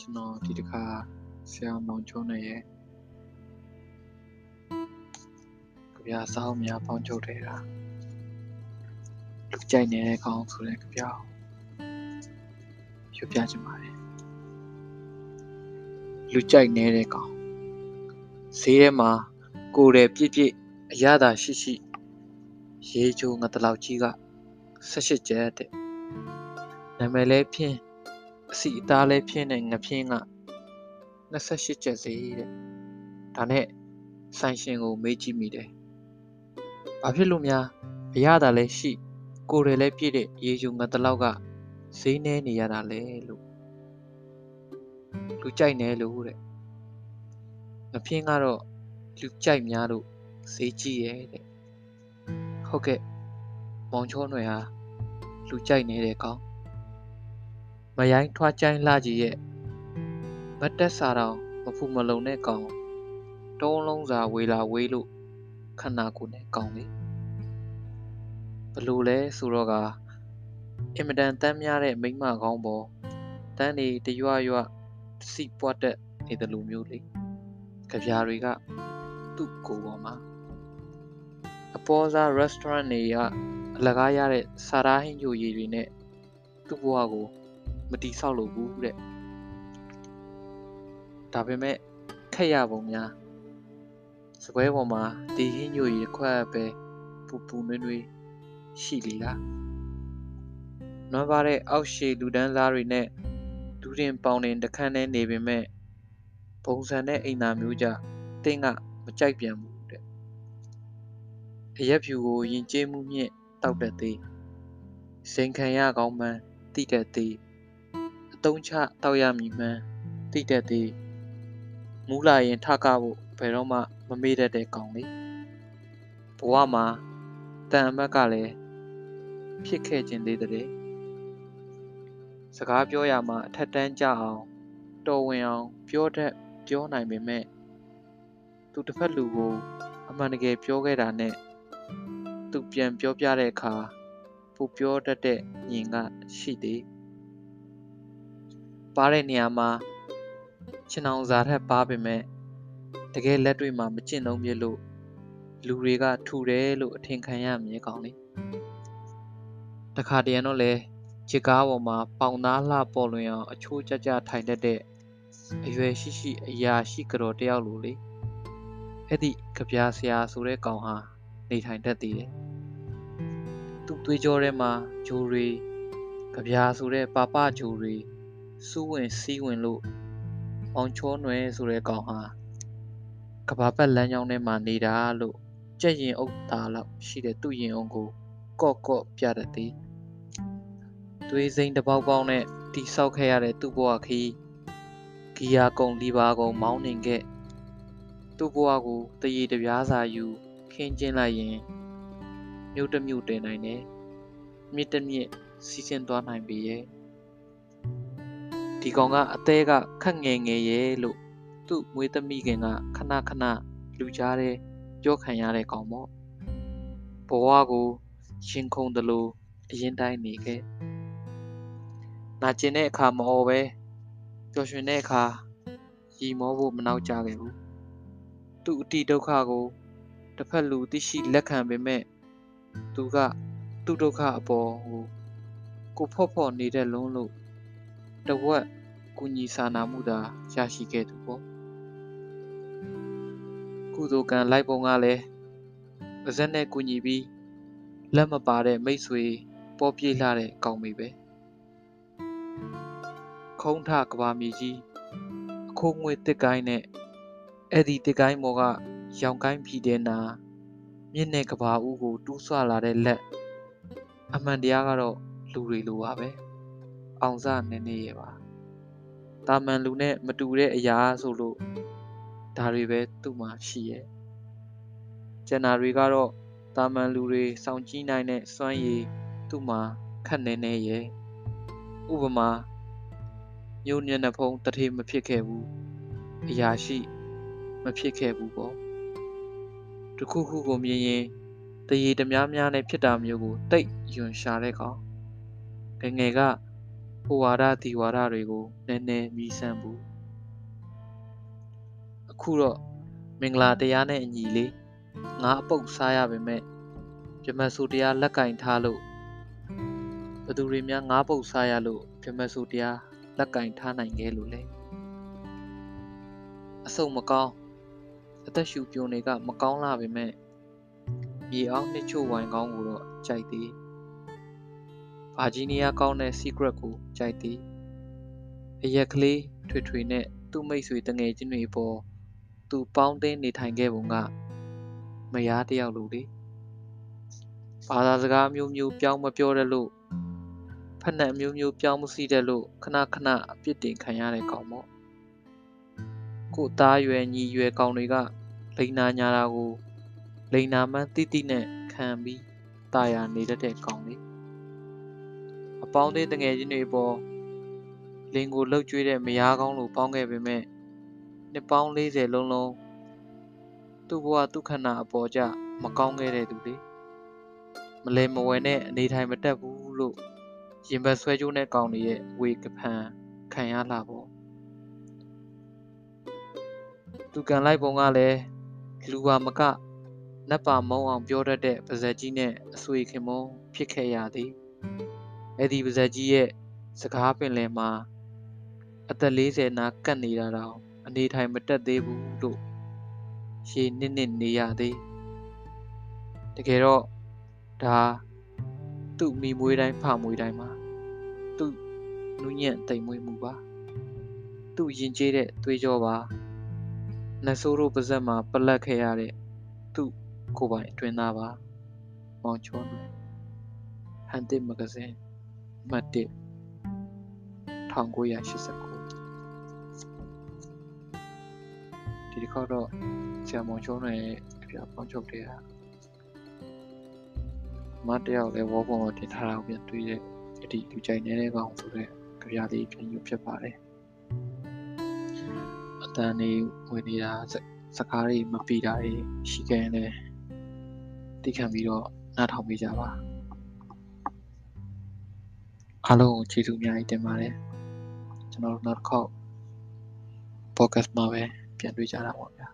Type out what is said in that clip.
ကျွန်တော်ဒီတစ်ခါဆရာမောင်ချုံးနဲ့ရဲ့ကြပြစောင်းများပေါင်းချုပ်ထဲတာလူကြိုက်နေတဲ့ကောင်းဆိုတဲ့ကြပြရွပြချင်ပါတယ်လူကြိုက်နေတဲ့ကောင်းဈေးထဲမှာကိုယ်တယ်ပြည့်ပြည့်အရသာရှိရှိရေချိုငတလောက်ကြီးက18ကျက်တဲ့နာမည်လဲဖြင်း အစီအသားလဲဖြင်းတဲ့ငဖြင်းက28ကျက်စေတဲ့ဒါနဲ့ဆိုင်ရှင်ကိုမေးကြည့်မိတယ်ဘာဖြစ်လို့များအရသာလဲရှိ ကိုယ်တယ်လဲပြည့်တဲ့ရေချိုငတလောက်ကဈေးနှဲနေရတာလဲလို့လူကြိုက်နေလို့တဲ့ငဖြင်းကတော့လူကြိုက်များလို့ဈေးကြီးရဲ့တဲ့ဟုတ်ကဲ့မောင်ချောနွယ်ဟာလူကြိုက်နေတဲ့ကောင် မရိုင်းထွားချိုင်းလာကြီးရဲ့မတ်တက်စာတောင်မဖူမလုံတဲ့ကောင်တုံးလုံးစာဝေလာဝေးလို့ခန္ဓာကိုယ်နဲ့ကောင်လေဘလို့လဲဆိုတော့ကအင်မတန်တမ်းများတဲ့မိမကောင်းပေါ်တန်းနေတရွရွစီပွားတက်နေတယ်လို့မျိုးလေကြပြားတွေကသူ့ကိုယ်ပေါ်မှာအပေါ်စား restaurant တွေကအလကားရတဲ့စာရာဟင်းညိုရည်တွေနဲ့သူ့ဘဝကို မတီးဆောက်လို့ဘူးတဲ့ဒါပေမဲ့ခက်ရပုံများစပွဲပေါ်မှာဒီဟင်းညိုရည်ခွက်ပဲပူပူနွေးနွေးရှိလီလားနွမ်းပါတဲ့အောက်ရှည်လူဒန်းစားတွေနဲ့ဒူးတင်ပေါင်တင်တခန်းနဲ့နေပေမဲ့ဘုံစံတဲ့အိမ်သာမျိုးကြတင်းကမကြိုက်ပြန်ဘူးတဲ့အရက်ဖြူကိုယဉ်ကျေးမှုမြင့်တောက်တတ်သည်စိန်ခံရကောင်းမှန်းသိတတ်သည် အတုံးချတောက်ရမည်မှန်းသိတတ်သည်မူးလာရင်ထကဖို့ဘယ်တော့မှမမေ့တတ်တဲ့ကောင်လေးဘဝမှာတန်အမတ်ကလည်းဖြစ်ခဲ့ခြင်းသေးတဲ့စကားပြောရမှာအထက်တန်းကြအောင်တော်ဝင်အောင်ပြောတတ်ပြောနိုင်ပေမဲ့သူတစ်ဖက်လူကိုအမှန်တကယ်ပြောခဲ့တာနဲ့သူပြန်ပြောပြတဲ့အခါပူပြောတတ်တဲ့ညင်ကရှိသည် ပါတဲ့နေရာမှာခြင်အောင်စားထက်ပါပေမဲ့တကယ်လက်တွေ့မှာမကျင့်သုံးပြလို့လူတွေကထူတယ်လို့အထင်ခံရမြဲကောင်းလေတခါတရံတော့လဲခြေကားပေါ်မှာပေါင်သားလှပေါ်လွင်အောင်အချိုးကျကျထိုင်တတ်တဲ့အရွယ်ရှိရှိအရာရှိကြော်တယောက်လိုလေအဲ့ဒီကြပြားဆရာဆိုတဲ့ကောင်ဟာနေထိုင်တတ်သေးတယ်။သူ့သွေးကြောထဲမှာဂျိုတွေကြပြာဆိုတဲ့ပါပဂျိုတွေ စူးဝင်စီးဝင်လို့အောင်ချောနွယ်ဆိုတဲ့ကောင်ဟာကဘာပတ်လမ်းကြောင်းထဲမှာနေတာလို့ကြက်ရင်အုပ်သားလောက်ရှိတဲ့သူ့ရင်အုံကိုကော့ကော့ပြတတ်သည်။သွေးစိမ်းတစ်ပေါက်ပေါက်နဲ့တိဆောက်ခဲ့ရတဲ့သူ့ဘဝခီးဂီယာကုံလီပါကုံမောင်းနှင်ခဲ့သူ့ဘဝကိုတရေတပြားစာယူခင်းကျင်းလိုက်ရင်မြုပ်တမြုပ်တင်နိုင်တယ်မြစ်တမြစ်စီးဆင်းသွားနိုင်ပေရဲ့ ဒီကောင်ကအသေးကခက်ငယ်ငယ်ရဲ့လို့သူ့မွေးသမီးခင်ကခဏခဏလူကြားတဲ့ပြောခံရတဲ့ကောင်ပေါ့ဘဝကိုရှင်ခုန်တယ်လို့အရင်တိုင်းနေခဲ့နာကျင်တဲ့အခါမအော်ပဲပျော်ရွှင်တဲ့အခါရီမောဖို့မနောက်ကြခဲ့ဘူးသူ့အတိဒုက္ခကိုတစ်ဖက်လူသိရှိလက်ခံပေမဲ့သူကသူ့ဒုက္ခအပေါ်ဟိုကိုဖော့ဖော့နေတဲ့လုံးလို့ တဝက်ကုညီစာနာမှုသာရရှိခဲ့သူပေါ့ကုသိုလ်ကံလိုက်ပုံကလည်းပါဇက်နဲ့ကုညီပြီးလက်မပါတဲ့မိတ်ဆွေပေါ်ပြေးလာတဲ့ကောင်းမိပဲခုံးထကဘာမြေကြီးအခိုးငွေတစ်ကိုင်းနဲ့အဲ့ဒီတစ်ကိုင်းပေါ်ကရောင်ကိုင်းပြည်တဲ့နာမြင့်တဲ့ကဘာဦးကို တူးဆွလာတဲ့လက်အမှန်တရားကတော့လူတွေလိုပါပဲ အောင်စနည်းနည်းရဲ့ပါတာမန်လူနဲ့မတူတဲ့အရာဆိုလို့ဒါတွေပဲသူ့မှာရှိရဲ့ကျန်တာတွေကတော့တာမန်လူတွေစောင့်ကြည့်နိုင်တဲ့စွမ်းရည်သူ့မှာခက်နေနေရဲ့ဥပမာညိုညံ့တဲ့ဖုံးတထေမဖြစ်ခဲ့ဘူးအရာရှိမဖြစ်ခဲ့ဘူးပေါ့တခုခုကိုမြင်ရင်တရေတများများနဲ့ဖြစ်တာမျိုးကိုတိတ်ယွန်ရှာတဲ့ကောင်ငငယ်က ဖိုဝါဒဒီဝါဒတွေကိုနည်းနည်းမြည်ဆန်းဘူးအခုတော့မင်္ဂလာတရားနဲ့အညီလေးငါအပုတ်စားရပါမယ်ပြမတ်ဆိုတရားလက်ကင်ထားလို့ဘသူတွေများငါပုတ်စားရလို့ပြမတ်ဆိုတရားလက်ကင်ထားနိုင်ခဲ့လို့လဲအဆုတ်မကောင်းအသက်ရှူပြုံတွေကမကောင်းလာပေမဲ့မြေအောင်နှစ်ချို့ဝိုင်ကောင်းကိုတော့ကြိုက်သေး ဗာဂျီးနီးယားကောင်းတဲ့ secret ကိုကြိုက်သည်အရက်ကလေးထွေထွေနဲ့သူ့မိတ်ဆွေတငယ်ချင်းတွေပေါ်သူပေါင်းသိနေထိုင်ခဲ့ပုံကမယားတယောက်လိုလေဘာသာစကားမျိုးမျိုးပြောင်းမပြောတတ်လို့ဖက်နှက်မျိုးမျိုးပြောင်းမစီတတ်လို့ခဏခဏအပြစ်တင်ခံရတဲ့ကောင်ပေါ့ကိုသားရွယ်ညီရွယ်ကောင်တွေကလိန်နာညာတာကိုလိန်နာမှန်းတိတိနဲ့ခံပြီးตายရနေတတ်တဲ့ကောင်လေး အပေါင်းအသင်းတငယ်ချင်းတွေပေါ်လင်ကိုလှုပ်ကြွေးတဲ့မယားကောင်းလိုပေါင်းခဲ့ပေမဲ့နှစ်ပေါင်း40လုံးလုံးသူ့ဘဝသူ့ခန္ဓာအပေါ်ကျမကောင်းခဲ့တဲ့သူလေမလဲမဝဲနဲ့အနေထိုင်မတက်ဘူးလို့ရင်ဘတ်ဆွဲကြိုးနဲ့ကောင်တွေရဲ့ဝေကဖန်ခံရလာပေါ့သူကန်လိုက်ပုံကလည်းလူပါမကနတ်ပါမုံအောင်ပြောတတ်တဲ့ပါဇက်ကြီးနဲ့အဆွေခင်မုံဖြစ်ခဲ့ရသည် အဲ့ဒီပါဇက်ကြီးရဲ့စကားပင်လယ်မှာအသက်40နာကတ်နေတာတော့အနေထိုင်မတက်သေးဘူးလို့ရှေးနစ်နစ်နေရသေးတကယ်တော့ဒါသူ့မိမွေးတိုင်းဖမွေးတိုင်းမှာသူ့နူးညံ့တိမ်မွေးမှုပါသူ့ရင်ကျေးတဲ့သွေးကြောပါနဆိုးတို့ပါဇက်မှာပလက်ခဲ့ရတဲ့သူ့ကိုယ်ပိုင်အတွင်းသားပါမောင်ချောနယ်ဟန်တစ်မဂဇင်း မှတ်1 1989ဒီတစ်ခေါက်တော့ဆရာမောင်ချောနယ်ရဲ့အပြပေါင်းချုပ်တဲ့ဟာမတ်တယောက်လည်းဝေါပုံမှာတင်ထားတာကိုပြန်တွေ့တဲ့အဒီလူကြိုက်နေတဲ့ကောင်ဆိုတဲ့ကြပြလေးပြန်ယူဖြစ်ပါတယ်အတန်နေဝင်နေတာစကားတွေမပြီးတာတွေရှိခဲ့ရင်လည်းသိခံပြီးတော့နားထောင်ပေးကြပါ အားလုံးကိုကျေးဇူးအများကြီးတင်ပါတယ်ကျွန်တော်တို့နောက်တစ်ခေါက် podcast မှာပဲပြန်တွေ့ကြတာပေါ့ဗျာ